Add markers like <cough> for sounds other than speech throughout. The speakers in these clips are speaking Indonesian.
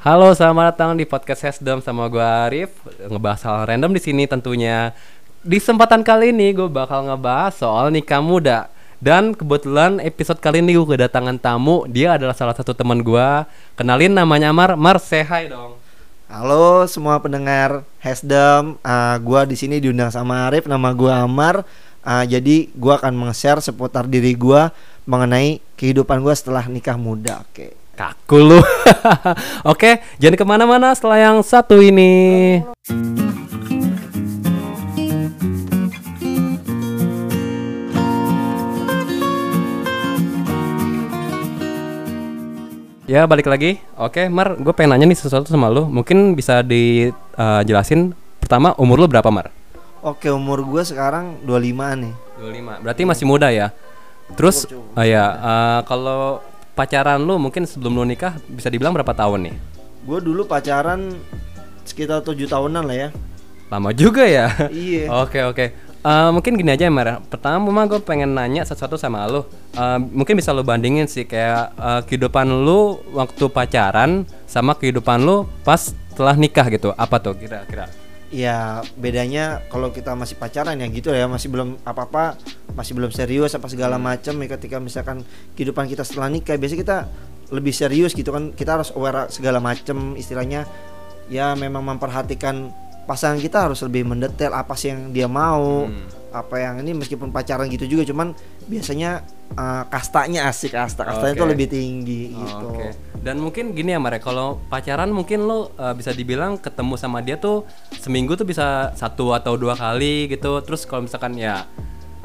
Halo, selamat datang di podcast Hesdom sama gue Arif. Ngebahas hal random di sini tentunya. Di kesempatan kali ini gue bakal ngebahas soal nikah muda. Dan kebetulan episode kali ini gue kedatangan tamu. Dia adalah salah satu teman gue Kenalin namanya Mar, Mar hi dong. Halo semua pendengar Hesdom, uh, gua di sini diundang sama Arif, nama gua Amar. Uh, jadi gua akan meng-share seputar diri gua mengenai kehidupan gua setelah nikah muda. Oke. Kaku lu <laughs> Oke, jangan ke mana-mana setelah yang satu ini Ya balik lagi. Oke, Mar, gue pengen nanya nih sesuatu sama lu. Mungkin bisa dijelasin pertama umur lu berapa, Mar? Oke, umur gua sekarang 25 nih. 25. Berarti masih muda ya. Terus cukup. oh ya, eh, kalau pacaran lu mungkin sebelum lu nikah bisa dibilang berapa tahun nih? Gua dulu pacaran sekitar tujuh tahunan lah ya. Lama juga ya. Iya. <laughs> Oke oke. Eh, mungkin gini aja ya Mer. Pertama memang gue pengen nanya sesuatu sama lo. Eh, mungkin bisa lo bandingin sih kayak eh, kehidupan lu waktu pacaran sama kehidupan lu pas setelah nikah gitu. Apa tuh kira-kira? Ya bedanya kalau kita masih pacaran ya gitu ya masih belum apa-apa masih belum serius apa segala macam ya ketika misalkan kehidupan kita setelah nikah biasanya kita lebih serius gitu kan kita harus aware segala macam istilahnya ya memang memperhatikan pasangan kita harus lebih mendetail apa sih yang dia mau Hmm. apa yang ini meskipun pacaran gitu juga cuman biasanya uh, kastanya asik kasta kastanya itu lebih tinggi gitu Oke. Dan mungkin gini ya Mare, kalau pacaran mungkin lo eh, bisa dibilang ketemu sama dia tuh seminggu tuh bisa satu atau dua kali gitu. Terus kalau misalkan ya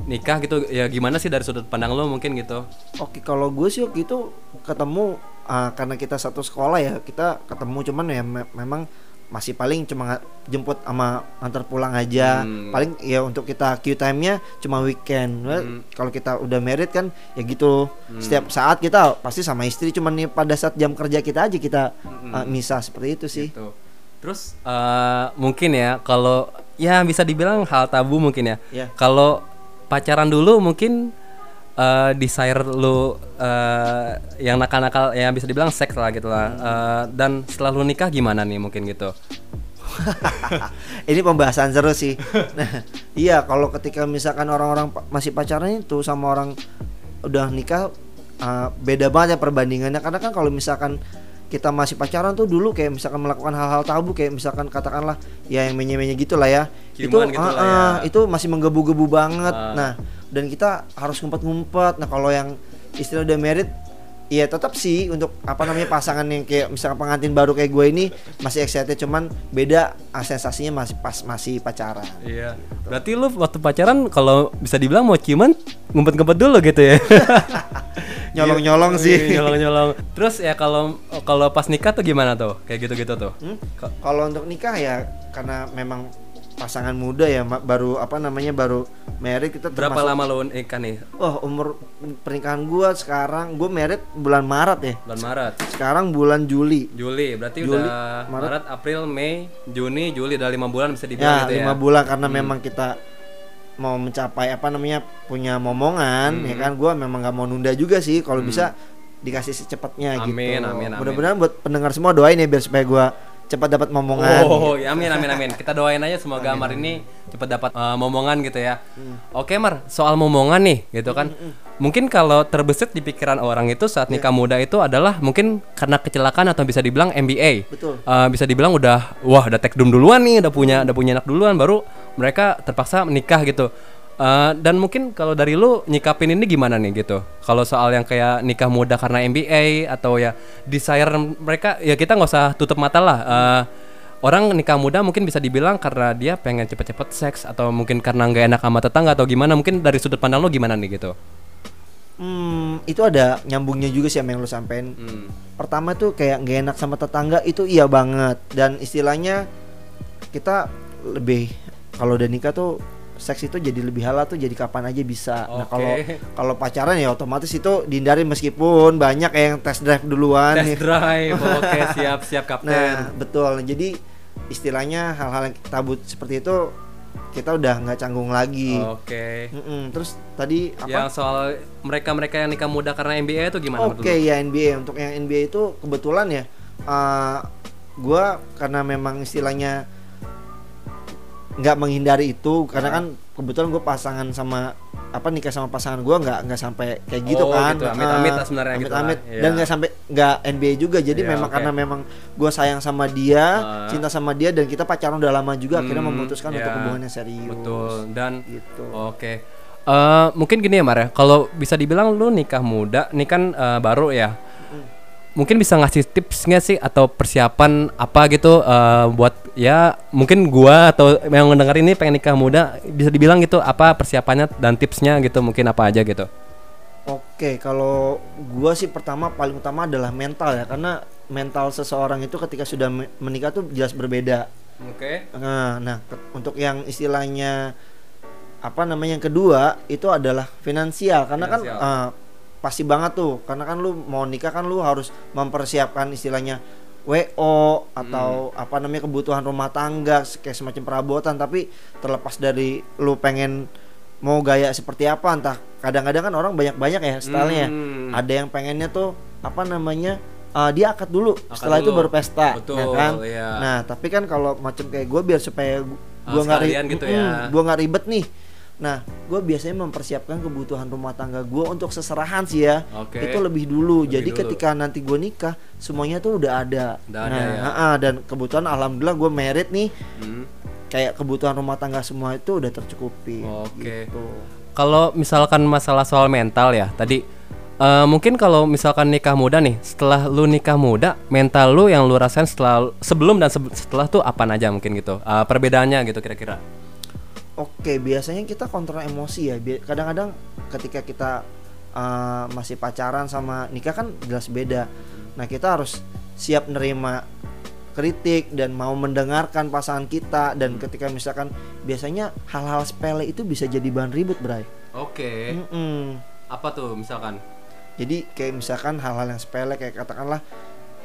nikah gitu ya gimana sih dari sudut pandang lo mungkin gitu? Oke, kalau gue sih waktu itu ketemu uh, karena kita satu sekolah ya, kita ketemu cuman ya me- memang masih paling cuma jemput sama antar pulang aja. Hmm. Paling ya untuk kita Q time-nya cuma weekend. Well, Hmm. Kalau kita udah married kan ya gitu. Setiap saat kita pasti sama istri cuman nih pada saat jam kerja kita aja kita uh, misah seperti itu sih. Gitu. Terus eh, mungkin ya kalau ya bisa dibilang hal tabu mungkin ya. Ya. Kalau pacaran dulu mungkin eh desire lu eh, yang nakal-nakal yang bisa dibilang seks lah gitu lah. Eh, dan setelah lu nikah gimana nih mungkin gitu? <laughs> ini pembahasan seru sih. Nah, iya kalau ketika misalkan orang-orang masih pacaran itu sama orang udah nikah uh, beda banget ya perbandingannya karena kan kalau misalkan kita masih pacaran tuh dulu kayak misalkan melakukan hal-hal tabu kayak misalkan katakanlah ya yang menye-menye gitu lah ya. itu Ciuman gitu uh, lah ya. uh, itu masih menggebu-gebu banget. Ah. Nah, dan kita harus ngumpet-ngumpet. Nah, kalau yang istilah udah married Iya tetap sih untuk apa namanya pasangan yang kayak misalkan pengantin baru kayak gue ini masih excited cuman beda sensasinya masih pas masih pacaran. Iya. Berarti lu waktu pacaran kalau bisa dibilang mau ciuman ngumpet-ngumpet dulu gitu ya. <laughs> Nyolong-nyolong sih. Iya, Nyolong-nyolong. Terus ya kalau kalau pas nikah tuh gimana tuh? Kayak gitu-gitu tuh. Hmm? Kalau untuk nikah ya karena memang pasangan muda ya baru apa namanya baru married kita Berapa termasuk- lama lu nikah nih? Oh umur pernikahan gua sekarang gue married bulan Maret ya. Bulan Maret. Sekarang bulan Juli. Juli, berarti Juli, udah Maret. Maret. April, Mei, Juni, Juli udah lima bulan bisa dibilang Ya gitu ya. lima bulan karena memang kita mau mencapai apa namanya punya momongan Hmm. ya kan gua memang nggak mau nunda juga sih kalau bisa dikasih secepatnya gitu. Amin, amin, amin. Mudah-mudahan buat pendengar semua doain ya biar supaya gua cepat dapat momongan. Oh, ya amin amin amin. Kita doain aja semoga Mar ini cepat dapat uh, momongan gitu ya. Hmm. Oke Mar, soal momongan nih gitu kan. Mungkin kalau terbesit di pikiran orang itu saat nikah muda itu adalah mungkin karena kecelakaan atau bisa dibilang MBA. Betul. Uh, bisa dibilang udah wah udah take down duluan nih, udah punya udah punya anak duluan baru mereka terpaksa menikah gitu. Uh, dan mungkin kalau dari lu nyikapin ini gimana nih gitu? Kalau soal yang kayak nikah muda karena MBA atau ya desire mereka ya kita nggak usah tutup mata lah. Uh, orang nikah muda mungkin bisa dibilang karena dia pengen cepet-cepet seks atau mungkin karena nggak enak sama tetangga atau gimana? Mungkin dari sudut pandang lu gimana nih gitu? Hmm, itu ada nyambungnya juga sih sama yang lu sampein. Hmm. Pertama tuh kayak nggak enak sama tetangga itu iya banget dan istilahnya kita lebih kalau udah nikah tuh seks itu jadi lebih halal tuh jadi kapan aja bisa. Nah, Oke. kalau kalau pacaran ya otomatis itu dihindari meskipun banyak yang test drive duluan. Test drive, <laughs> oke siap siap kapten. Nah, betul. Jadi istilahnya hal-hal yang tabu seperti itu kita udah nggak canggung lagi. Oke. Mm-mm. Terus tadi apa? Yang soal mereka-mereka yang nikah muda karena MBA itu gimana Oke lu? ya NBA untuk yang NBA itu kebetulan ya uh, gua karena memang istilahnya nggak menghindari itu karena Ah. kan kebetulan gue pasangan sama apa nikah sama pasangan gua nggak nggak sampai kayak gitu Oh, kan gitu. Amit-amit Ah, lah sebenarnya gitu lah. amit-amit. Iya. dan nggak sampai nggak NBA juga jadi Iya, memang oke. karena memang gua sayang sama dia Ah. cinta sama dia dan kita pacaran udah lama juga akhirnya Hmm, memutuskan iya. untuk hubungan yang serius Betul. Dan gitu Oke. Eh, mungkin gini ya Mar ya. Kalau bisa dibilang lu nikah muda, nih kan eh, baru ya. Mungkin bisa ngasih tips nggak sih atau persiapan apa gitu eh, buat ya mungkin gua atau yang mendengar ini pengen nikah muda bisa dibilang gitu apa persiapannya dan tipsnya gitu mungkin apa aja gitu. Oke, kalau gua sih pertama paling utama adalah mental ya, karena mental seseorang itu ketika sudah me- menikah tuh jelas berbeda. Oke. Nah, nah ke- untuk yang istilahnya apa namanya yang kedua itu adalah finansial, karena Finansial. kan eh, pasti banget tuh, karena kan lu mau nikah kan lu harus mempersiapkan istilahnya WO atau Hmm. apa namanya kebutuhan rumah tangga kayak semacam perabotan, tapi terlepas dari lu pengen mau gaya seperti apa entah kadang-kadang kan orang banyak-banyak ya stylenya Hmm. ada yang pengennya tuh apa namanya uh, dia akad dulu Akad setelah itu dulu. baru pesta Betul, ya kan iya. nah tapi kan kalau macam kayak gue biar supaya gu- Ah, nggak ri- gitu ya. Gua nggak ribet nih nah gue biasanya mempersiapkan kebutuhan rumah tangga gue untuk seserahan sih ya Oke. itu lebih dulu Lebih jadi dulu. ketika nanti gue nikah semuanya tuh udah ada Udah ada nah ya. ha-ha, dan kebutuhan alhamdulillah gue merit nih Hmm. kayak kebutuhan rumah tangga semua itu udah tercukupi Oke. gitu. Kalau misalkan masalah soal mental ya tadi eh, mungkin kalau misalkan nikah muda nih setelah lu nikah muda mental lu yang lu rasain setelah sebelum dan sebe- setelah tuh apa aja mungkin gitu Eh, perbedaannya gitu kira-kira Oke, biasanya kita kontrol emosi ya. Kadang-kadang ketika kita uh, masih pacaran sama nikah kan jelas beda. Nah, kita harus siap nerima kritik dan mau mendengarkan pasangan kita dan ketika misalkan biasanya hal-hal sepele itu bisa jadi bahan ribut, Bray. Oke Mm-mm. apa tuh misalkan Jadi kayak misalkan hal-hal yang sepele kayak katakanlah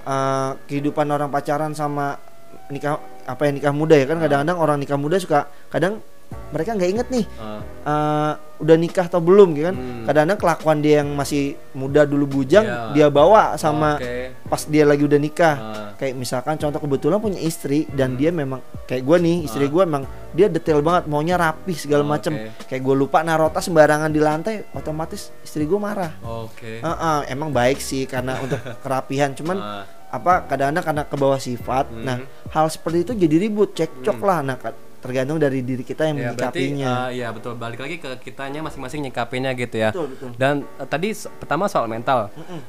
uh, kehidupan orang pacaran sama nikah apa ya nikah muda ya kan kadang-kadang orang nikah muda suka kadang mereka nggak inget nih Eh, eh, udah nikah atau belum gitu kan Hmm. kadang-kadang kelakuan dia yang masih muda dulu bujang Iya. dia bawa sama Oke. pas dia lagi udah nikah Ah. kayak misalkan contoh kebetulan punya istri dan dia memang kayak gue nih istri gue emang dia detail banget maunya rapih segala Ah. Oke. macem kayak gue lupa naruh tas sembarangan di lantai otomatis istri gue marah Oke Eh, eh, emang baik sih karena untuk <laughs> kerapihan cuman Ah. apa kadang-kadang karena ke bawah sifat Hmm. nah hal seperti itu jadi ribut cekcok lah nah tergantung dari diri kita yang Ya berarti menyikapinya eh, ya betul balik lagi ke kitanya masing-masing nyikapinnya gitu ya. Betul, betul. Dan eh, tadi pertama soal mental.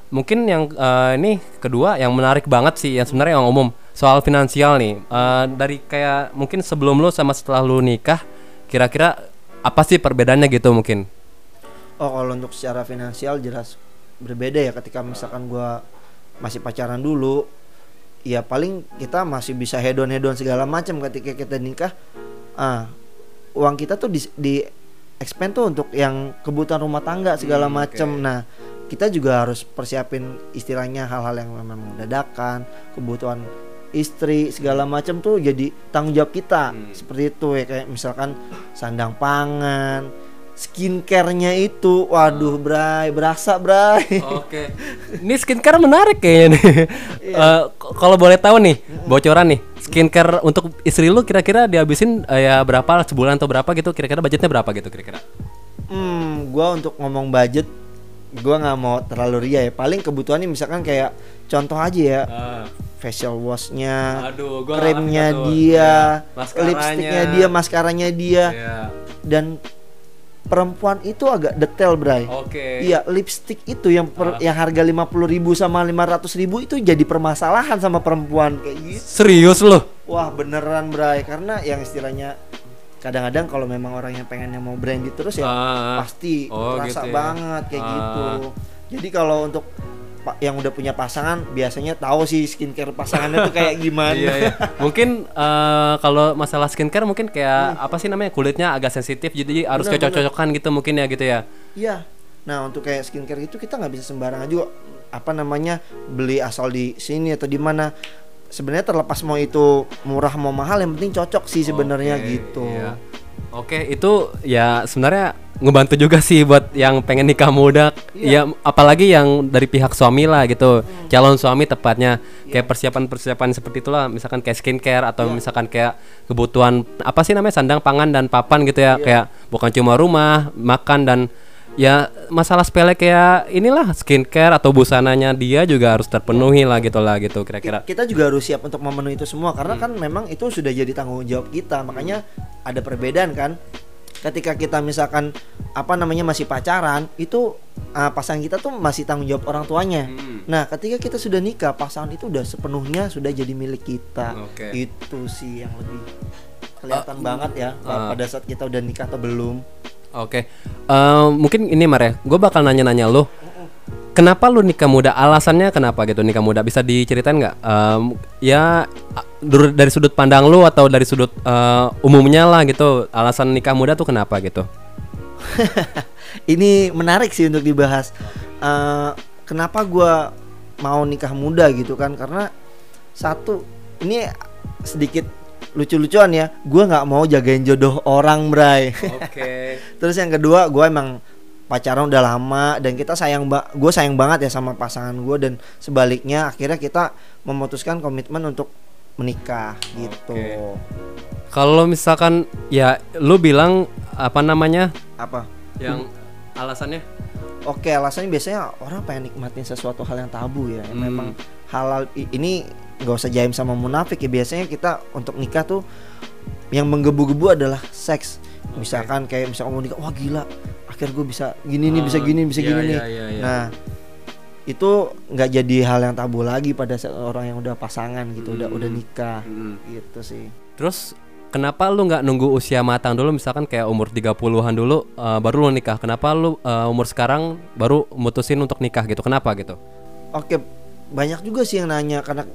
Mungkin yang eh, ini kedua yang menarik banget sih yang sebenarnya yang umum soal finansial nih. Eh, dari kayak mungkin sebelum lu sama setelah lu nikah kira-kira apa sih perbedaannya gitu mungkin? Oh kalau untuk secara finansial jelas berbeda ya ketika misalkan gua masih pacaran dulu ya paling kita masih bisa hedon hedon segala macam ketika kita nikah ah uang kita tuh di, di expand tuh untuk yang kebutuhan rumah tangga segala Hmm, macam oke. nah kita juga harus persiapin istilahnya hal-hal yang memang dadakan kebutuhan istri segala macam tuh jadi tanggung jawab kita Hmm. seperti itu ya kayak misalkan sandang pangan skincare-nya itu waduh bray berasa bray Oke. <laughs> Ini skincare menarik kayaknya nih. Iya. Eh, k- kalau boleh tahu nih, bocoran nih. Skincare untuk istri lu kira-kira dihabisin eh, ya berapa sebulan atau berapa gitu? Kira-kira budgetnya berapa gitu kira-kira? Hmm, gua untuk ngomong budget, gua nggak mau terlalu ria ya. Paling kebutuhannya misalkan kayak contoh aja ya, facial washnya, Aduh, gua kremnya dia, Iya, maskaranya. lipstiknya dia, maskaranya dia, Iya. dan perempuan itu agak detail, Bray. Oke. Iya, lipstick itu yang per- Ah. yang harga 50.000 sama 500.000 itu jadi permasalahan sama perempuan kayak gitu. Serius loh? Wah, beneran, Bray. Karena yang istilahnya kadang-kadang kalau memang orang yang pengennya mau branded terus ya Ah. pasti Oh, terasa gitu ya. banget kayak Ah. gitu. Jadi kalau untuk yang udah punya pasangan biasanya tahu sih skincare pasangannya tuh kayak gimana. iya, iya. Mungkin eh, kalau masalah skincare mungkin kayak apa sih namanya kulitnya agak sensitif jadi harus cocok-cocokan gitu mungkin ya gitu ya. Iya. Nah, untuk kayak skincare itu kita nggak bisa sembarangan juga apa namanya beli asal di sini atau di mana. Sebenarnya terlepas mau itu murah mau mahal yang penting cocok sih sebenarnya Oke, gitu. iya. Oke, itu ya sebenarnya ngebantu juga sih buat yang pengen nikah muda. Ya apalagi yang dari pihak suami lah gitu. Calon suami tepatnya kayak persiapan-persiapan seperti itulah, misalkan kayak skincare atau misalkan kayak kebutuhan apa sih namanya sandang pangan dan papan gitu ya. Kayak bukan cuma rumah, makan dan ya masalah sepele kayak inilah skincare atau busananya dia juga harus terpenuhi lah gitu lah gitu kira-kira. kita juga harus siap untuk memenuhi itu semua karena kan memang itu sudah jadi tanggung jawab kita makanya ada perbedaan kan ketika kita misalkan apa namanya masih pacaran itu uh, pasangan kita tuh masih tanggung jawab orang tuanya Hmm. nah ketika kita sudah nikah pasangan itu udah sepenuhnya sudah jadi milik kita Oke. itu sih yang lebih kelihatan Ah, banget ya ah. pada saat kita udah nikah atau belum Oke, Eh, mungkin ini Mar ya, gue bakal nanya-nanya lo, kenapa lu nikah muda? Alasannya kenapa gitu nikah muda? Bisa diceritain nggak? Em, ya dari sudut pandang lu atau dari sudut eh, umumnya lah gitu, alasan nikah muda tuh kenapa gitu? <laughs> ini menarik sih untuk dibahas. Eh, kenapa gua mau nikah muda gitu kan? Karena satu ini sedikit lucu-lucuan ya. Gua nggak mau jagain jodoh orang, Bray. Oke. <laughs> Terus yang kedua, gua emang pacaran udah lama dan kita sayang ba gue sayang banget ya sama pasangan gue dan sebaliknya akhirnya kita memutuskan komitmen untuk menikah gitu. Oke. Kalau misalkan ya lu bilang apa namanya Apa? yang alasannya? Oke, alasannya biasanya orang pengen nikmatin sesuatu hal yang tabu ya. Yang Hmm. Memang halal ini nggak usah jaim sama munafik ya. Biasanya kita untuk nikah tuh yang menggebu-gebu adalah seks. Misalkan kayak misalkan mau nikah, wah gila, akhir gue bisa gini nih, bisa Ah, gini, bisa iya, gini nih. iya, iya, iya. Nah, itu nggak jadi hal yang tabu lagi pada saat orang yang udah pasangan gitu, udah Hmm. udah nikah, Mm-mm. gitu sih. Terus kenapa lu nggak nunggu usia matang dulu misalkan kayak umur 30-an dulu eh, baru lu nikah? Kenapa lu eh, umur sekarang baru mutusin untuk nikah gitu? Kenapa gitu? Oke, banyak juga sih yang nanya karena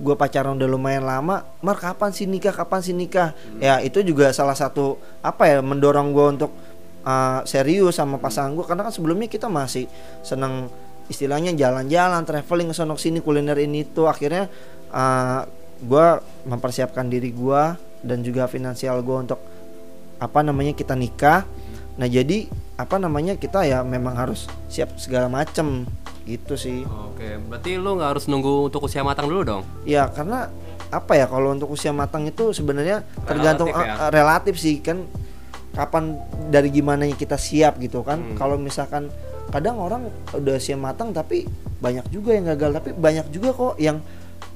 gue pacaran udah lumayan lama. Mar kapan sih nikah? Kapan sih nikah? Ya itu juga salah satu apa ya mendorong gue untuk uh, serius sama pasangan gue karena kan sebelumnya kita masih seneng istilahnya jalan-jalan, traveling ke sono sini kuliner ini itu akhirnya uh, gue mempersiapkan diri gue dan juga finansial gue untuk apa namanya kita nikah. Nah jadi apa namanya kita ya memang harus siap segala macem gitu sih. Oke, berarti lu nggak harus nunggu untuk usia matang dulu dong? Ya karena apa ya kalau untuk usia matang itu sebenarnya tergantung Relatif ya? eh, eh, relatif sih kan kapan dari gimana kita siap gitu kan. Hmm. Kalau misalkan kadang orang udah usia matang tapi banyak juga yang gagal tapi banyak juga kok yang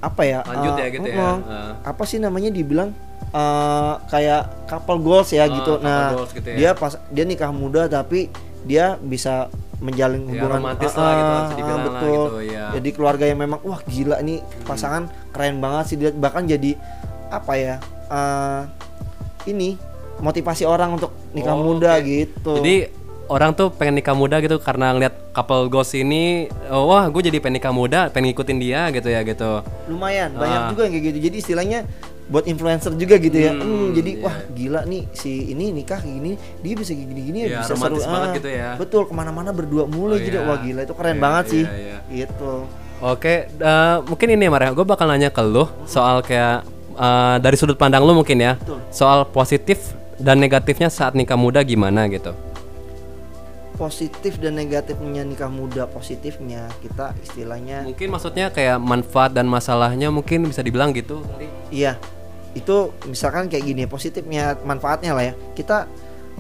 apa ya Lanjut eh, ya gitu ya. mm-mm. Eh. apa sih namanya dibilang eh, kayak couple goals ya Ah, gitu. Nah, goals gitu ya. dia pas dia nikah muda tapi dia bisa menjalin Ya, hubungan romantis Ah, lah gitu, ah, dibilang ah, lah betul. gitu, ya. Jadi keluarga yang memang wah gila nih pasangan keren banget sih bahkan jadi apa ya? eh, ini motivasi orang untuk nikah Oh, muda oke. gitu. Jadi orang tuh pengen nikah muda gitu karena ngeliat couple ghost ini, oh, wah gue jadi pengen nikah muda, pengen ngikutin dia gitu ya gitu. lumayan banyak Ah. juga yang kayak gitu. Jadi istilahnya buat influencer juga gitu ya. Hmm, Hmm, jadi iya. wah gila nih si ini nikah gini, dia bisa gini-gini ya Iya, bisa seru. banget Ah, gitu ya. Betul ke mana-mana berdua mulu Oh, jadi iya. wah gila itu keren Iya, banget sih. iya, Gitu. Oke, eh, mungkin ini ya Maria, gue bakal nanya ke lu soal kayak eh, dari sudut pandang lu mungkin ya, Betul. soal positif dan negatifnya saat nikah muda gimana gitu. Positif dan negatifnya nikah muda positifnya kita istilahnya Mungkin maksudnya kayak manfaat dan masalahnya mungkin bisa dibilang gitu kali. Iya, itu misalkan kayak gini positifnya manfaatnya lah ya. Kita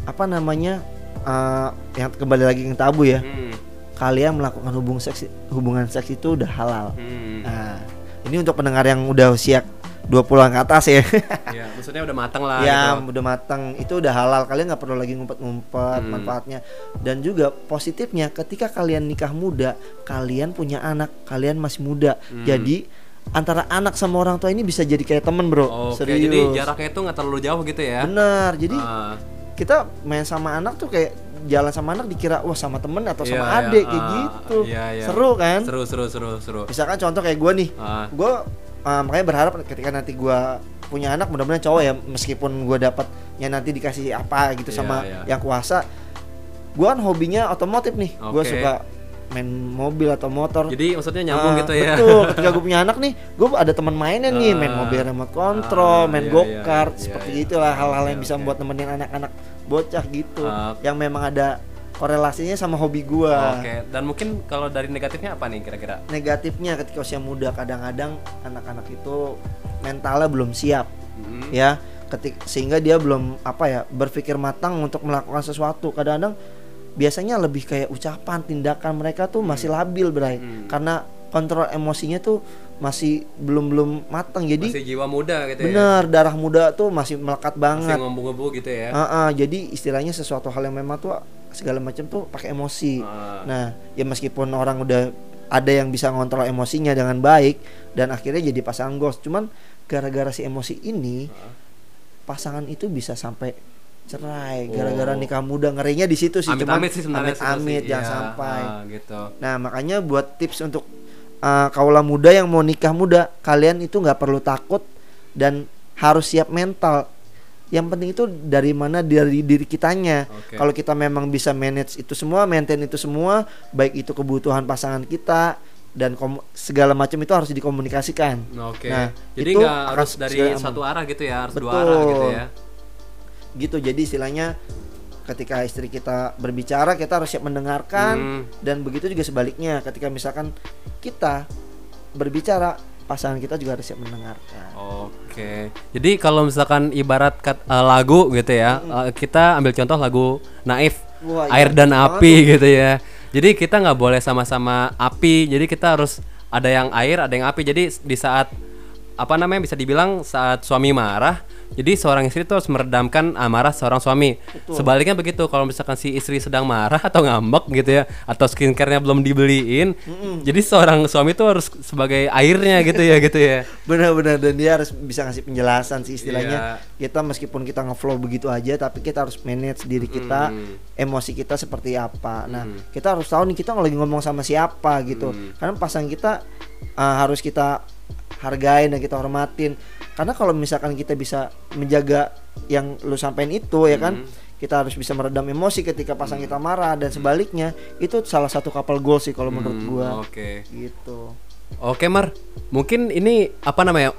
apa namanya eh, yang kembali lagi yang tabu ya. Hmm, Kalian melakukan hubungan seks hubungan seks itu udah halal. hmm. Nah, ini untuk pendengar yang udah usia 20-an ke atas ya. <laughs> Ya, maksudnya udah matang lah ya, gitu. udah matang. Itu udah halal. Kalian nggak perlu lagi ngumpet-ngumpet Hmm. manfaatnya. Dan juga positifnya ketika kalian nikah muda, kalian punya anak, kalian masih muda. Hmm. Jadi antara anak sama orang tua ini bisa jadi kayak temen bro. Oke, Serius. jadi jaraknya itu nggak terlalu jauh gitu ya. Bener. Jadi Ah, kita main sama anak tuh kayak jalan sama anak dikira wah sama temen atau sama iya, adik kayak ah, gitu. iya, iya. Seru kan? seru seru seru seru. Misalkan contoh kayak gue nih, Ah, gue makanya berharap ketika nanti gue punya anak mudah-mudahan cowok ya meskipun gue dapatnya nanti dikasih apa gitu Iya, sama iya. yang kuasa gue kan hobinya otomotif nih gue Oke. suka main mobil atau motor Jadi maksudnya nyambung Ah, gitu ya. Betul. <laughs> Ketika gue punya anak nih, gue ada teman mainnya nih, main Ah. mobil remote control, Ah, main iya, go iya, kart, iya, seperti iya. itulah hal-hal yang Oke, bisa oke. membuat nemenin anak-anak bocah gitu, Ah. yang memang ada korelasinya sama hobi gue. Oke, dan mungkin kalau dari negatifnya apa nih kira-kira? Negatifnya ketika usia muda kadang-kadang anak-anak itu mentalnya belum siap, Hmm. ya, ketik sehingga dia belum apa ya berpikir matang untuk melakukan sesuatu. Kadang-kadang biasanya lebih kayak ucapan, tindakan mereka tuh masih labil, Bray, Hmm. karena kontrol emosinya tuh masih belum belum matang. Jadi Masih jiwa muda gitu ya. Bener, darah muda tuh masih melekat Masih banget. ngomong-ngomong gitu ya. Ah, ah, jadi istilahnya sesuatu hal yang memang tuh segala macam tuh pakai emosi. Ah. Nah, ya meskipun orang udah ada yang bisa ngontrol emosinya dengan baik dan akhirnya jadi pasangan ghost. Cuman gara-gara si emosi ini pasangan itu bisa sampai cerai gara-gara Oh. nikah muda ngerinya di situ sih cuman Amit-amit sih sebenarnya situ amit-amit sih. jangan Iya, sampai ah, gitu. Nah, makanya buat tips untuk uh, kaula muda yang mau nikah muda, kalian itu nggak perlu takut dan harus siap mental. Yang penting itu dari mana dari diri kitanya. Oke. Kalau kita memang bisa manage itu semua, maintain itu semua, baik itu kebutuhan pasangan kita dan segala macam itu harus dikomunikasikan. Oke. Nah, Jadi nggak harus dari satu arah gitu ya, harus dua Betul. arah gitu ya. Gitu. Jadi istilahnya ketika istri kita berbicara, kita harus siap mendengarkan Hmm. dan begitu juga sebaliknya ketika misalkan kita berbicara pasangan kita juga harus siap mendengarkan Oke. Jadi kalau misalkan ibarat kat, eh, lagu gitu ya, eh, kita ambil contoh lagu Naif, Wah, iya, air dan banget api gitu ya. Jadi kita nggak boleh sama-sama api. Jadi kita harus ada yang air, ada yang api. Jadi di saat apa namanya bisa dibilang saat suami marah, jadi seorang istri itu harus meredamkan amarah seorang suami. Sebaliknya begitu, kalau misalkan si istri sedang marah atau ngambek gitu ya, atau skincare-nya belum dibeliin, jadi seorang suami itu harus sebagai airnya gitu ya, gitu ya. <laughs> benar-benar dan dia harus bisa ngasih penjelasan sih istilahnya kita meskipun kita ngeflow begitu aja tapi kita harus manage diri kita Hmm. emosi kita seperti apa nah kita harus tahu nih kita lagi ngomong sama siapa gitu Hmm. karena pasangan kita uh, harus kita hargain dan kita hormatin karena kalau misalkan kita bisa menjaga yang lu sampein itu ya kan Hmm. kita harus bisa meredam emosi ketika pasangan kita marah dan sebaliknya itu salah satu couple goal sih kalau menurut Hmm, gua Oke. gitu Oke Mar, mungkin ini apa namanya?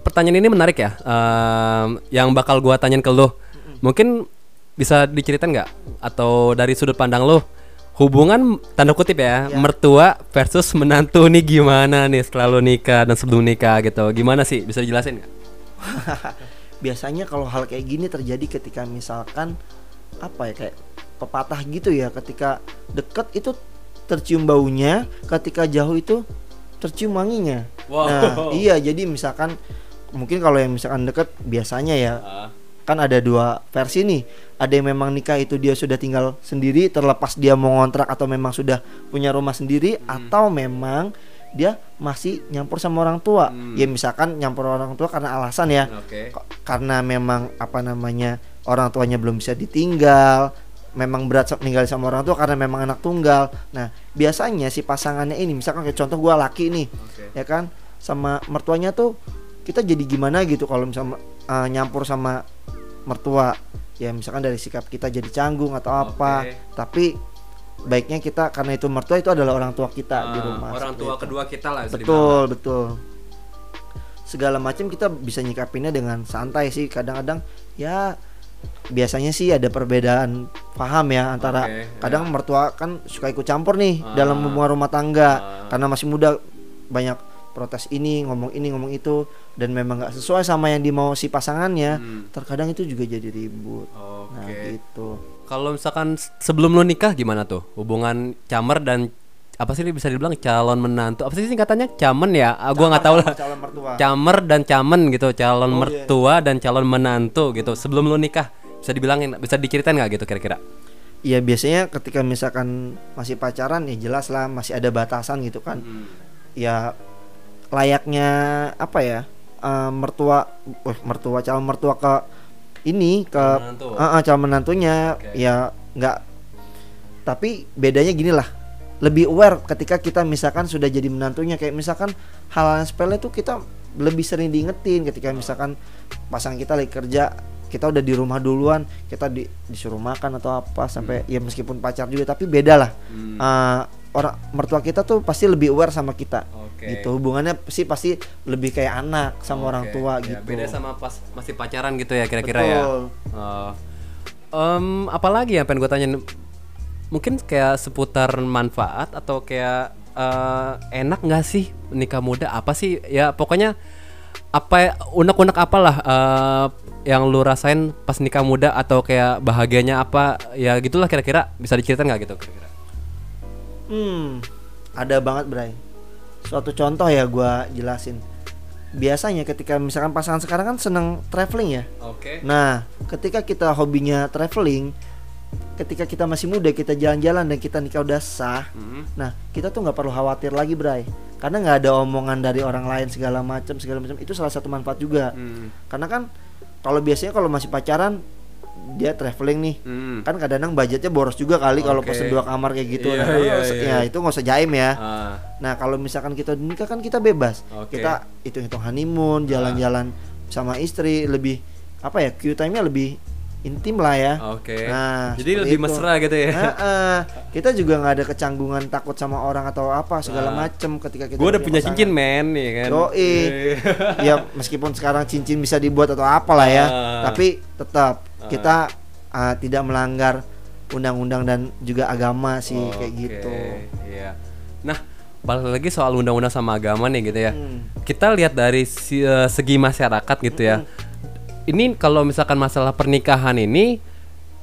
Pertanyaan ini menarik ya. Ehm, yang bakal gua tanyain ke lo, mungkin bisa diceritain nggak? Atau dari sudut pandang lo, hubungan tanda kutip ya, Ya. mertua versus menantu nih gimana nih setelah lo nikah dan sebelum nikah gitu? Gimana sih? Bisa dijelasin nggak? <laughs> biasanya kalau hal kayak gini terjadi ketika misalkan apa ya kayak pepatah gitu ya ketika deket itu tercium baunya ketika jauh itu tercium wanginya. Wow. nah iya jadi misalkan mungkin kalau yang misalkan deket biasanya ya Ah, kan ada dua versi nih. Ada yang memang nikah itu dia sudah tinggal sendiri terlepas dia mau ngontrak atau memang sudah punya rumah sendiri atau memang dia masih nyampur sama orang tua Hmm. ya misalkan nyampur orang tua karena alasan ya. Ko- karena memang apa namanya orang tuanya belum bisa ditinggal memang berat tinggal sama orang tua karena memang anak tunggal nah biasanya si pasangannya ini misalkan kayak contoh gua laki nih Oke. ya kan sama mertuanya tuh kita jadi gimana gitu kalau misalnya uh, nyampur sama mertua ya misalkan dari sikap kita jadi canggung atau apa Oke. tapi baiknya kita karena itu mertua itu adalah orang tua kita di Ah, rumah Orang tua itu. kedua kita lah. betul betul segala macam kita bisa nyikapinnya dengan santai sih kadang-kadang ya biasanya sih ada perbedaan paham ya antara Oke, kadang ya. mertua kan suka ikut campur nih Ah. dalam hubungan rumah tangga Ah. karena masih muda banyak protes ini ngomong ini ngomong itu dan memang nggak sesuai sama yang dimau si pasangannya Hmm. terkadang itu juga jadi ribut Oke. nah gitu Kalau misalkan sebelum lo nikah gimana tuh hubungan camer dan apa sih ini bisa dibilang calon menantu apa sih singkatannya camen ya? Ah, gua nggak tahu lah. calon mertua Camer dan camen gitu, calon Oh, iya. mertua dan calon menantu gitu. Sebelum lo nikah bisa dibilangin, bisa diceritain nggak gitu kira-kira? Iya biasanya ketika misalkan masih pacaran ya jelas lah masih ada batasan gitu kan Hmm. ya layaknya apa ya eh, mertua wah, mertua calon mertua ke ini ke Calon menantu. Eh, calon menantunya Oke. ya nggak tapi bedanya gini lah lebih aware ketika kita misalkan sudah jadi menantunya kayak misalkan hal-hal yang sepele tuh kita lebih sering diingetin ketika misalkan pasangan kita lagi kerja kita udah di rumah duluan kita di, disuruh makan atau apa sampai ya meskipun pacar juga tapi beda lah Hmm. Eh, orang mertua kita tuh pasti lebih aware sama kita Oke. gitu hubungannya sih pasti lebih kayak anak sama orang Oke, tua ya, gitu Beda sama pas masih pacaran gitu ya kira-kira ya. Oh. Em, apalagi yang pengen gue tanyain? Mungkin kayak seputar manfaat atau kayak eh, enak nggak sih nikah muda? Apa sih? Ya pokoknya apa unek-unek apalah eh, yang lu rasain pas nikah muda atau kayak bahagianya apa? Ya gitulah kira-kira bisa diceritain nggak gitu kira-kira? Hmm, ada banget Bray. Suatu contoh ya gua jelasin. Biasanya ketika misalkan pasangan sekarang kan seneng traveling ya. Oke. Nah, ketika kita hobinya traveling, ketika kita masih muda kita jalan-jalan dan kita nikah udah sah, nah kita tuh nggak perlu khawatir lagi Bray. Karena nggak ada omongan dari orang lain segala macam segala macam itu salah satu manfaat juga. Hmm. Karena kan kalau biasanya kalau masih pacaran dia traveling nih Hmm. kan kadang-kadang budgetnya boros juga kali kalau Oke. pesen dua kamar kayak gitu Iya, nah, iya, kalau- iya. ya itu nggak usah jaim ya Ah, nah kalau misalkan kita nikah kan kita bebas Oke. kita hitung-hitung honeymoon jalan-jalan sama istri lebih apa ya Q time-nya lebih intim lah ya Oke. Nah, Jadi lebih itu. mesra gitu ya. Heeh. kita juga nggak ada kecanggungan takut sama orang atau apa segala Ah. macem ketika kita Gue udah punya pasangan. cincin men nih kan. Yoi. <laughs> ya meskipun sekarang cincin bisa dibuat atau apalah ya Ah. tapi tetap kita ah, tidak melanggar undang-undang dan juga agama sih kayak Oke, gitu Iya. Nah, balik lagi soal undang-undang sama agama nih gitu ya. Hmm. Kita lihat dari si- eh, segi masyarakat gitu ya. Ini kalau misalkan masalah pernikahan ini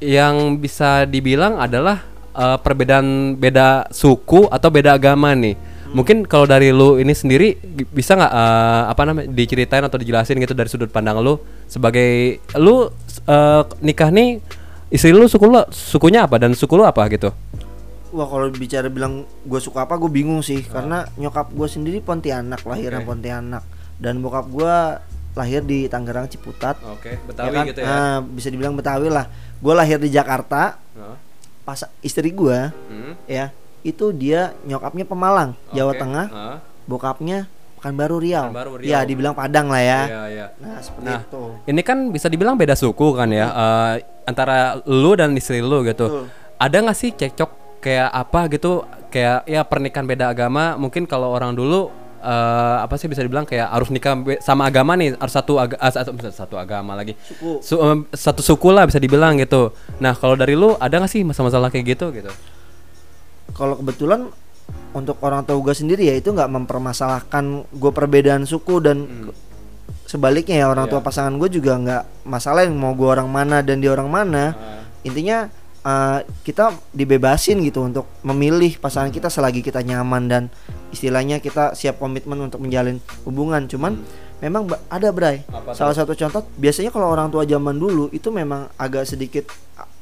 yang bisa dibilang adalah eh, perbedaan beda suku atau beda agama nih. Mungkin kalau dari lu ini sendiri bisa nggak eh, apa namanya diceritain atau dijelasin gitu dari sudut pandang lu sebagai lu eh, nikah nih istri lu suku lu sukunya apa dan suku lu apa gitu? wah kalau bicara bilang gue suka apa gue bingung sih karena nyokap gue sendiri Pontianak lahirnya Oke. Pontianak dan bokap gue lahir di Tangerang Ciputat Oke, ya Betawi kan? gitu ya. Ah, bisa dibilang Betawi lah gue lahir di Jakarta Heeh. pas istri gue Hmm. ya itu dia nyokapnya Pemalang Jawa Oke. Tengah Heeh. bokapnya Pekanbaru Riau. Pekanbaru Riau. Ya, dibilang Padang lah ya. Iya, iya. Nah, seperti Nah, itu. ini kan bisa dibilang beda suku kan ya eh, antara lu dan istri lu gitu. Betul. Ada nggak sih cekcok kayak apa gitu kayak ya pernikahan beda agama mungkin kalau orang dulu eh, apa sih bisa dibilang kayak harus nikah sama agama nih harus satu aga- ah, satu, satu agama lagi Suku. Su- em, satu suku lah bisa dibilang gitu nah kalau dari lu ada nggak sih masalah-masalah kayak gitu gitu Kalau kebetulan untuk orang tua gue sendiri ya itu nggak mempermasalahkan gue perbedaan suku dan ke- sebaliknya ya orang Iya. tua pasangan gue juga nggak masalah yang mau gue orang mana dan dia orang mana. Intinya eh, kita dibebasin gitu untuk memilih pasangan kita selagi kita nyaman dan istilahnya kita siap komitmen untuk menjalin hubungan. Cuman memang ba- ada Bray. Apa Salah satu contoh biasanya kalau orang tua zaman dulu itu memang agak sedikit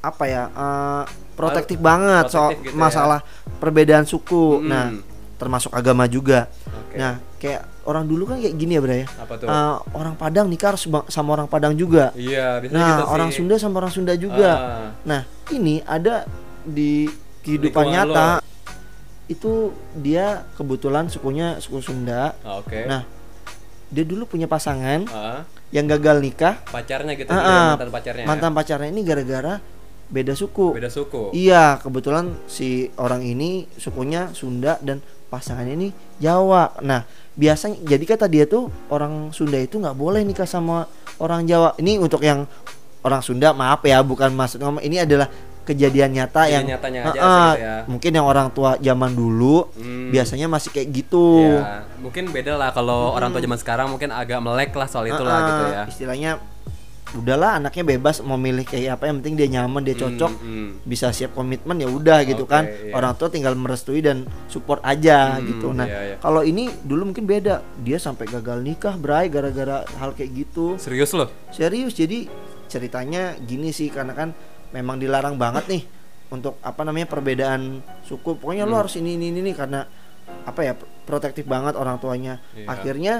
apa ya eh, protektif banget soal gitu ya. masalah perbedaan suku. Mm. Nah, termasuk agama juga. Oke. Nah, kayak orang dulu kan kayak gini ya, Bray. ya. Apa tuh? Eh, orang Padang nikah harus sama orang Padang juga. iya Nah, gitu sih. orang Sunda sama orang Sunda juga. Ah. Nah, ini ada di kehidupan Lingkungan nyata itu dia kebetulan sukunya suku Sunda. Ah, oke Nah, dia dulu punya pasangan Ah, yang gagal nikah. pacarnya gitu ya, ah, mantan pacarnya ya? Mantan pacarnya ini gara-gara beda suku. beda suku Iya, kebetulan si orang ini sukunya Sunda dan pasangannya ini Jawa. Nah, biasanya jadi kata dia tuh orang Sunda itu nggak boleh nikah sama orang Jawa. Ini untuk yang orang Sunda, maaf ya, bukan maksud ngomong. Ini adalah kejadian nyata Kejadian yang nyatanya aja gitu ya. mungkin yang orang tua zaman dulu Hmm. biasanya masih kayak gitu. Ya, mungkin beda lah kalau orang tua zaman sekarang mungkin agak melek lah soal itu Ah, lah ah, gitu ya. Istilahnya udahlah anaknya bebas mau milih kayak apa yang penting dia nyaman, dia cocok. Hmm, hmm. bisa siap komitmen ya udah gitu Oke, kan iya. orang tua tinggal merestui dan support aja Hmm, gitu nah iya, iya. kalau ini dulu mungkin beda dia sampai gagal nikah bray gara-gara hal kayak gitu Serius loh? serius jadi ceritanya gini sih karena kan memang dilarang banget nih untuk apa namanya perbedaan suku pokoknya lo Hmm. harus ini ini ini karena apa ya protektif banget orang tuanya Iya. akhirnya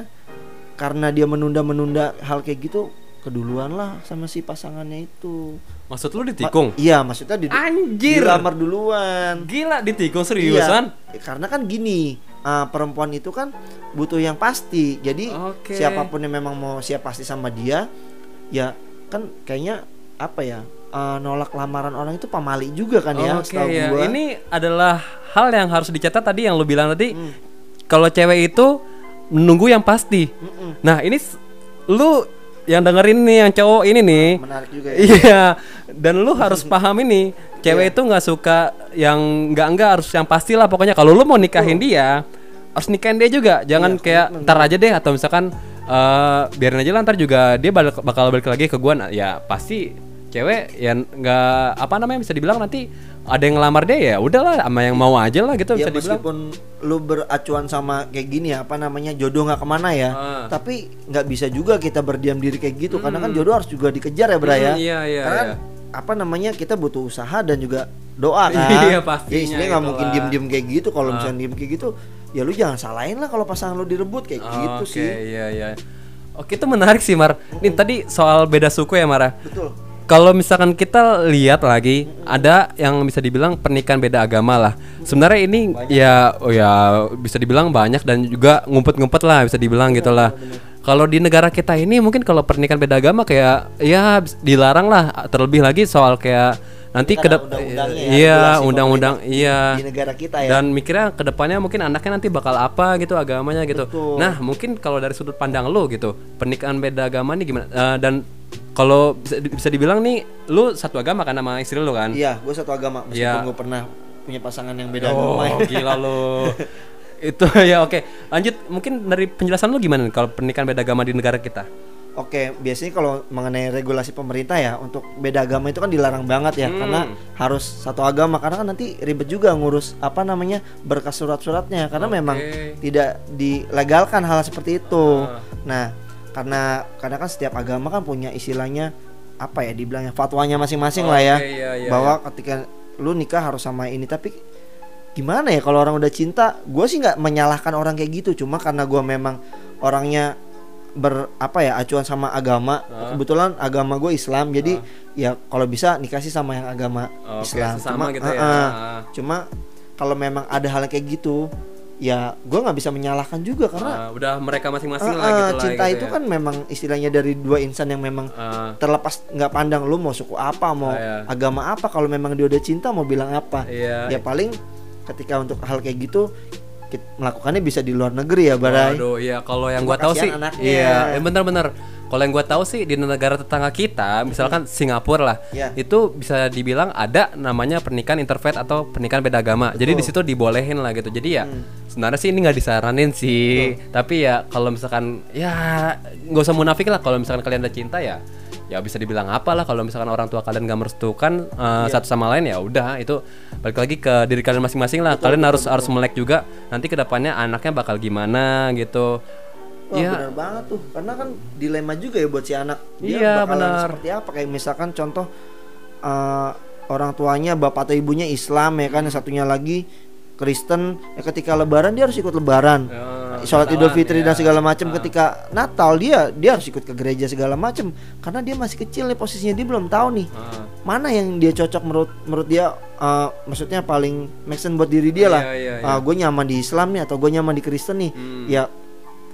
karena dia menunda-menunda hal kayak gitu keduluan lah sama si pasangannya itu Maksud lu Ma- ditikung? iya maksudnya di Anjir. dilamar duluan Gila ditikung seriusan? Iya, karena kan gini uh, perempuan itu kan butuh yang pasti jadi Oke. siapa pun yang memang mau siap pasti sama dia ya kan kayaknya apa ya eh, nolak lamaran orang itu pamali juga kan ya Oke setahu ya. gua. Ini adalah hal yang harus dicatat tadi yang lu bilang tadi. Hmm. Kalau cewek itu menunggu yang pasti. Mm-mm. Nah, ini lu yang dengerin nih yang cowok ini nih. menarik juga ya. Iya. Dan lu harus <laughs> paham ini, cewek itu nggak suka yang nggak enggak harus yang pasti lah pokoknya. Kalau lu mau nikahin dia, harus nikahin dia juga. Jangan Iya, kayak ntar aja deh atau misalkan eh biarin aja lah ntar juga dia balik, bakal balik lagi ke gua. Nah, ya pasti cewek ya nggak apa namanya bisa dibilang nanti ada yang ngelamar dia ya udahlah sama yang mau aja lah gitu Ya bisa dibilang. meskipun lu beracuan sama kayak gini ya apa namanya jodoh nggak ke mana ya Ah. tapi nggak bisa juga kita berdiam diri kayak gitu karena kan jodoh harus juga dikejar ya Bra ya Hmm, iya, iya, karena kan iya. apa namanya kita butuh usaha dan juga doa <laughs> kan Iya, pastinya ya istilahnya nggak mungkin itulah. diem diem kayak gitu kalau Ah. misalnya diem kayak gitu ya lu jangan salahin lah kalau pasangan lu direbut kayak gitu Oke, sih iya iya. Oke, itu menarik sih, Mar. Nih tadi soal beda suku ya, Mar. betul Kalau misalkan kita lihat lagi, ada yang bisa dibilang pernikahan beda agama lah. Sebenarnya ini ya, oh ya bisa dibilang banyak dan juga ngumpet-ngumpet lah bisa dibilang gitu lah. Kalau di negara kita ini mungkin kalau pernikahan beda agama kayak ya dilarang lah. Terlebih lagi soal kayak nanti ke ya, iya undang-undang iya di negara kita ya dan mikirnya ke depannya mungkin anaknya nanti bakal apa gitu agamanya gitu. Betul. Nah mungkin kalau dari sudut pandang lo gitu pernikahan beda agama nih gimana? Eh, dan kalau bisa, bisa dibilang nih lu satu agama kan sama istri lu kan? iya gue satu agama meskipun Iya. gue pernah punya pasangan yang beda agama ya. Oh <laughs> gila lu. Itu <laughs> ya oke. Lanjut mungkin dari penjelasan lu gimana kalau pernikahan beda agama di negara kita? Oke, biasanya kalau mengenai regulasi pemerintah ya untuk beda agama itu kan dilarang banget ya Hmm. karena harus satu agama karena kan nanti ribet juga ngurus apa namanya berkas surat-suratnya karena Oke. memang tidak dilegalkan hal seperti itu. Ah. Nah, karena karena kan setiap agama kan punya istilahnya apa ya dibilangnya fatwanya masing-masing lah ya. Oke, iya, iya, bahwa ketika lu nikah harus sama ini. Tapi gimana ya kalau orang udah cinta? Gue sih nggak menyalahkan orang kayak gitu. Cuma karena gue memang orangnya ber apa ya acuan sama agama. Ah. kebetulan agama gue Islam. Jadi ya kalau bisa nikah sih sama yang agama Oke, Islam. sesama gitu ya. ah, ah. Ah. cuma kalau memang ada hal kayak gitu ya gue nggak bisa menyalahkan juga karena Ah, udah mereka masing-masing ah, lah ah, gitu lah. cinta gitu itu ya. kan memang istilahnya dari dua insan yang memang Ah, terlepas nggak pandang lu mau suku apa mau Ah, iya. agama apa kalau memang dia udah cinta mau bilang apa iya. ya paling ketika untuk hal kayak gitu melakukannya bisa di luar negeri ya Barai Waduh, iya kalau yang gua tahu sih, anaknya. iya, eh, bener-bener. Kalau yang gua tahu sih di negara tetangga kita, misalkan Singapura lah, Iya. itu bisa dibilang ada namanya pernikahan interfaith atau pernikahan beda agama. Jadi di situ dibolehin lah gitu. Jadi ya Hmm. sebenarnya sih ini nggak disaranin sih, tapi ya kalau misalkan ya nggak usah munafik lah. Kalau misalkan kalian ada cinta ya ya bisa dibilang apa lah kalau misalkan orang tua kalian gak merestukan uh, Iya. satu sama lain ya udah itu balik lagi ke diri kalian masing-masing lah kalian harus harus melek juga nanti ke depannya anaknya bakal gimana gitu Wah Iya. benar banget tuh karena kan dilema juga ya buat si anak dia Iya, bakalan benar. seperti apa kayak misalkan contoh eh, orang tuanya bapak atau ibunya Islam ya kan yang satunya lagi Kristen ya ketika lebaran dia harus ikut lebaran Ya, sholat Idul Fitri ya. dan segala macam Ah. ketika Natal dia dia harus ikut ke gereja segala macam karena dia masih kecil nih posisinya dia belum tahu nih Ah. mana yang dia cocok menurut menurut dia eh, maksudnya paling make sense buat diri dia lah Iya, iya, iya. gue nyaman di Islam nih atau gue nyaman di Kristen nih Hmm. ya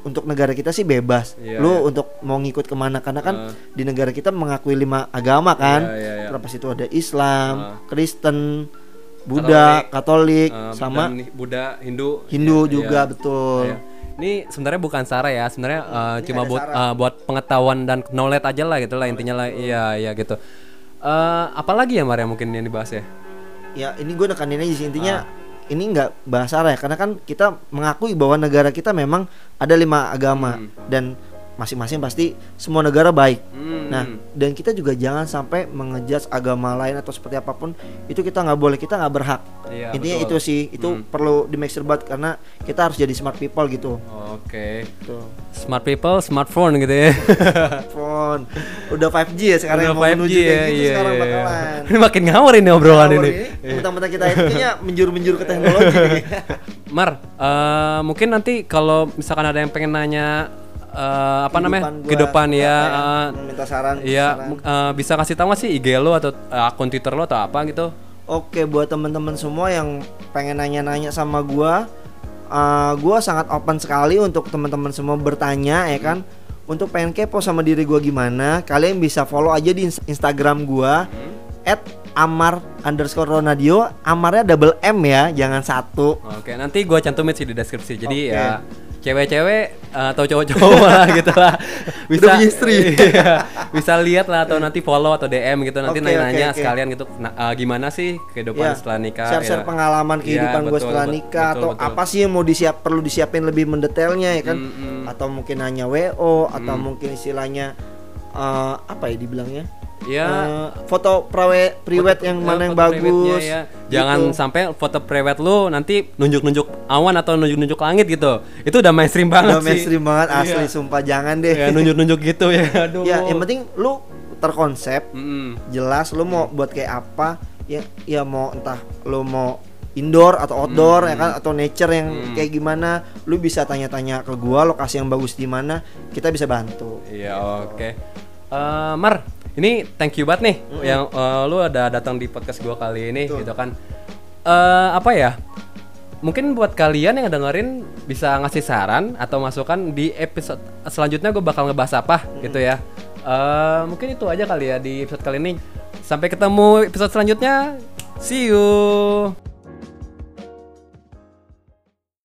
untuk negara kita sih bebas Iya, lu iya. untuk mau ngikut ke mana karena kan Ah. di negara kita mengakui lima agama kan Iya, iya, iya. terlepas itu ada Islam Ah. Kristen Buddha Katolik, Uh, sama Buddha, Hindu, Hindu Iya, juga iya. betul Iya. Ini sebenarnya bukan Sarah ya, sebenarnya uh, Ini cuma buat uh, buat pengetahuan dan knowledge aja lah gitu lah intinya lah. Iya, iya gitu. Uh, apalagi ya Maria mungkin yang dibahas ya? ya ini gue nekanin aja sih intinya Ah. Ini nggak bahasa ya karena kan kita mengakui bahwa negara kita memang ada lima agama Hmm. dan masing-masing pasti semua negara baik Hmm. Nah, dan kita juga jangan sampai mengejudge agama lain atau seperti apa pun itu kita nggak boleh, kita nggak berhak. Iya, Intinya betul. itu sih, itu Hmm. perlu di make sure banget karena kita harus jadi smart people gitu. Oke. Tuh. Smart people, smartphone gitu ya. <laughs> Phone. Udah 5G ya sekarang Udah yang mau 5G menuju ya, kayak gitu iya, sekarang iya. bakalan. <laughs> Ini makin ngawur ini obrolan Ngawur ini. Mentang-mentang kita itu kayaknya menjuru-menjuru ke teknologi. <laughs> Mar, eh, mungkin nanti kalau misalkan ada yang pengen nanya eh, apa namanya gua, kehidupan ya, apa eh, minta saran. Iya, saran. eh, bisa kasih tahu nggak sih IG lo atau akun Twitter lo atau apa gitu? Oke buat teman-teman semua yang pengen nanya-nanya sama gua, uh, gua sangat open sekali untuk teman-teman semua bertanya ya kan. Untuk pengen kepo sama diri gua gimana, kalian bisa follow aja di ins- Instagram gua at Amar underscore Ronadio Amarnya double M ya jangan satu Oke, nanti gua cantumin sih di deskripsi. Jadi Oke. ya cewek-cewek eh, atau cowok-cowok lah <laughs> gitu lah. Bisa punya istri. <laughs> iya, bisa lihat lah atau nanti follow atau DM gitu nanti Oke, nanya-nanya oke, oke. sekalian gitu. Nah, eh, gimana sih kehidupan Ya, setelah nikah? share-share ya. pengalaman Iya, kehidupan gue betul, setelah nikah betul, atau betul. apa sih yang mau disiap perlu disiapin lebih mendetailnya ya kan Mm-mm. atau mungkin hanya WO atau Mm. mungkin istilahnya eh, apa ya dibilangnya Ya, Eh, foto prawe priwet yang mana yang bagus ya. gitu. Jangan sampai foto prewed lu nanti nunjuk-nunjuk awan atau nunjuk-nunjuk langit gitu. Itu udah mainstream banget udah sih. mainstream banget asli Iya. sumpah jangan deh Ya nunjuk-nunjuk gitu ya. <laughs> Aduh. ya yang penting lu terkonsep Mm-mm. jelas lu mau buat kayak apa ya ya mau entah lu mau indoor atau outdoor Hmm. ya kan atau nature yang Hmm. kayak gimana lu bisa tanya-tanya ke gua lokasi yang bagus di mana kita bisa bantu Iya oke. Eh, Mar, ini thank you banget nih yang eh, lu ada datang di podcast gua kali ini Betul. gitu kan. Eh apa ya? Mungkin buat kalian yang dengerin bisa ngasih saran atau masukan di episode selanjutnya gue bakal ngebahas apa gitu ya. Eh mungkin itu aja kali ya di episode kali ini. Sampai ketemu episode selanjutnya. See you.